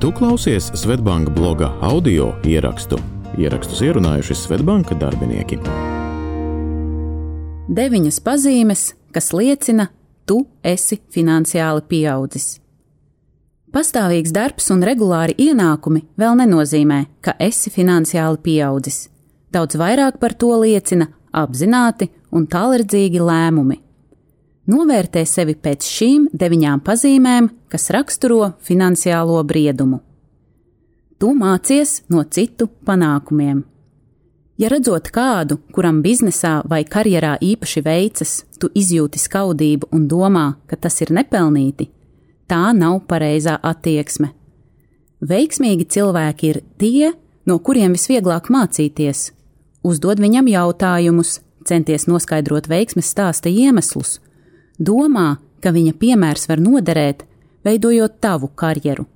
Tu klausies Svetbanka bloga audio ierakstu. Ierakstus ierunājuši Svetbanka darbinieki. Deviņas pazīmes, kas liecina, tu esi finansiāli pieaudzis. Pastāvīgs darbs un regulāri ienākumi vēl nenozīmē, ka esi finansiāli pieaudzis. Daudz vairāk par to liecina apzināti un tālredzīgi lēmumi. Novērtē sevi pēc šīm deviņām pazīmēm, kas raksturo finansiālo briedumu. Tu mācies no citu panākumiem. Ja redzot kādu, kuram biznesā vai karjerā īpaši veicas, tu izjūti skaudību un domā, ka tas ir nepelnīti, tā nav pareizā attieksme. Veiksmīgi cilvēki ir tie, no kuriem visvieglāk mācīties. Uzdod viņam jautājumus, centies noskaidrot veiksmes stāsta iemeslus, domā, ka viņa piemērs var noderēt, veidojot tavu karjeru.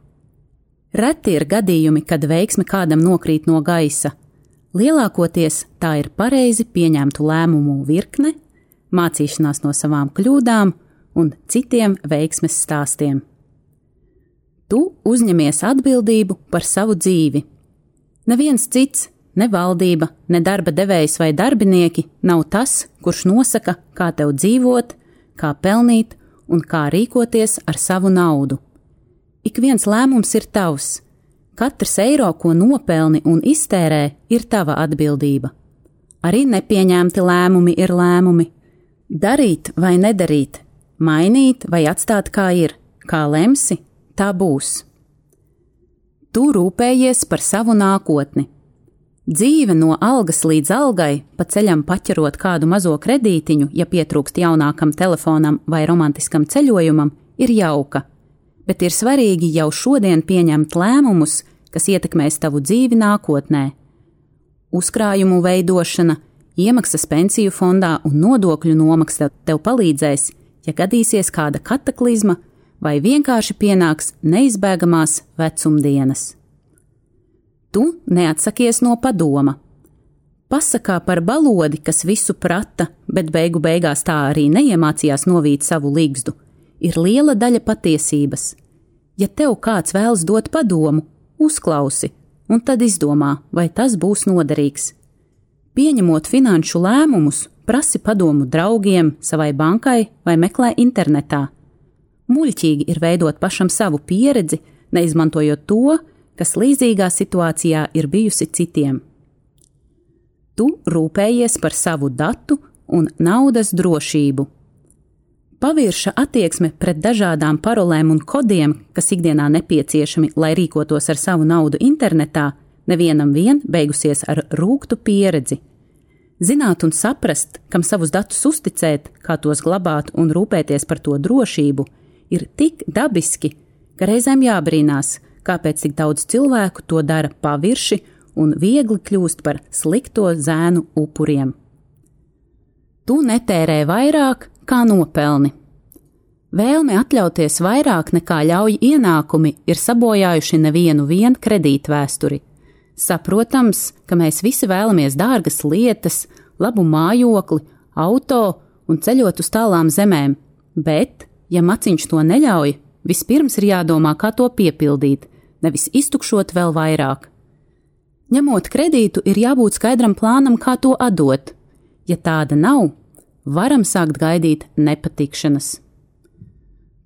Reti ir gadījumi, kad veiksme kādam nokrīt no gaisa. Lielākoties tā ir pareizi pieņemtu lēmumu virkne, mācīšanās no savām kļūdām un citiem veiksmes stāstiem. Tu uzņemies atbildību par savu dzīvi. Neviens cits, ne valdība, ne darba devējs vai darbinieki nav tas, kurš nosaka, kā tev dzīvot, kā pelnīt un kā rīkoties ar savu naudu. Ik viens lēmums ir tavs. Katrs eiro, ko nopelni un iztērē, ir tava atbildība. Arī nepieņemti lēmumi ir lēmumi. Darīt vai nedarīt, mainīt vai atstāt kā ir, kā lemsi, tā būs. Tu rūpējies par savu nākotni, Dzīve no algas līdz algai, pa ceļam paķerot kādu mazo kredītiņu, ja pietrūkst jaunākam telefonam vai romantiskam ceļojumam, ir jauka, bet ir svarīgi jau šodien pieņemt lēmumus, kas ietekmēs tavu dzīvi nākotnē. Uzkrājumu veidošana, iemaksas pensiju fondā un nodokļu nomaksa tev palīdzēs, ja gadīsies kāda kataklizma vai vienkārši pienāks neizbēgamās vecumdienas tu neatsakies no padoma. Pasakā par balodi, kas visu prata, bet beigu beigās tā arī neiemācījās novīt savu līgstu, ir liela daļa patiesības. Ja tev kāds vēlas dot padomu, uzklausi, un tad izdomā, vai tas būs noderīgs. Pieņemot finanšu lēmumus, prasi padomu draugiem, savai bankai vai meklē internetā. Muļķīgi ir veidot pašam savu pieredzi, neizmantojot to, kas līdzīgā situācijā ir bijusi citiem. Tu rūpējies par savu datu un naudas drošību. Pavirša attieksme pret dažādām parolēm un kodiem, kas ikdienā nepieciešami, lai rīkotos ar savu naudu internetā, nevienam vien beigusies ar rūktu pieredzi. Zināt un saprast, kam savus datus uzticēt, kā tos glabāt un rūpēties par to drošību, ir tik dabiski, ka reizēm jābrīnās, kāpēc tik daudz cilvēku to dara pavirši un viegli kļūst par slikto zēnu upuriem. Tu netērē vairāk, kā nopelni. Vēlme atļauties vairāk nekā ļauj ienākumi ir sabojājuši nevienu vienu kredītvēsturi. Saprotams, ka mēs visi vēlamies dārgas lietas, labu mājokli, auto un ceļot uz tālām zemēm, bet, ja maciņš to neļauj, vispirms ir jādomā, kā to piepildīt, nevis iztukšot vēl vairāk. Ņemot kredītu, ir jābūt skaidram plānam, kā to atdot. Ja tāda nav, varam sākt gaidīt nepatikšanas.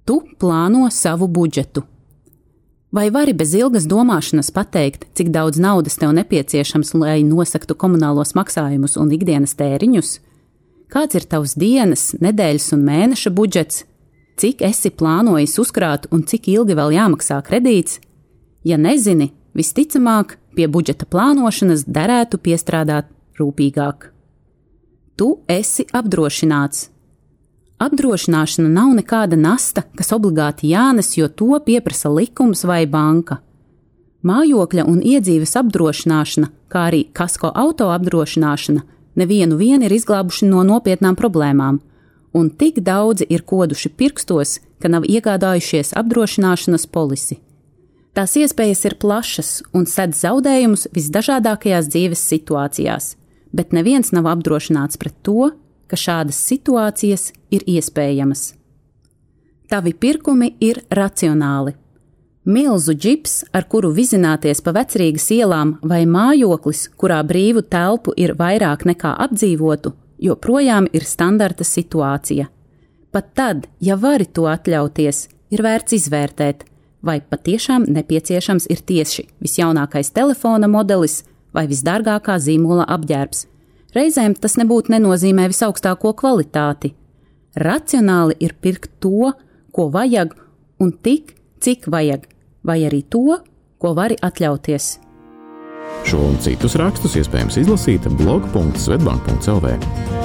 Tu plāno savu budžetu. Vai vari bez ilgas domāšanas pateikt, cik daudz naudas tev nepieciešams, lai nosaktu komunālos maksājumus un ikdienas tēriņus? Kāds ir tavs dienas, nedēļas un mēneša budžets? Cik esi plānojis uzkrāt un cik ilgi vēl jāmaksā kredīts? Ja nezini, visticamāk, pie budžeta plānošanas derētu piestrādāt rūpīgāk. Tu esi apdrošināts. Apdrošināšana nav nekāda nasta, kas obligāti jānes, jo to pieprasa likums vai banka. Mājokļa un iedzīves apdrošināšana, kā arī kasko auto apdrošināšana, nevienu vien ir izglābuši no nopietnām problēmām, un tik daudzi ir koduši pirkstos, ka nav iegādājušies apdrošināšanas polisi. Tās iespējas ir plašas un sedz zaudējumus visdažādākajās dzīves situācijās, bet neviens nav apdrošināts pret to, ka šādas situācijas ir iespējamas. Tavi pirkumi ir racionāli. Milzu džips, ar kuru vizināties pa vecrīgas ielām, vai mājoklis, kurā brīvu telpu ir vairāk nekā apdzīvotu, joprojām ir standarta situācija. Pat tad, ja vari to atļauties, ir vērts izvērtēt, vai patiešām nepieciešams ir tieši visjaunākais telefona modelis vai visdārgākā zīmola apģērbs. Reizēm tas nebūtu nenozīmē visaugstāko kvalitāti. Racionāli ir pirkt to, ko vajag, un tik, cik vajag, vai arī to, ko vari atļauties. Šo un citus rakstus iespējams izlasīt blog.svetbank.cl.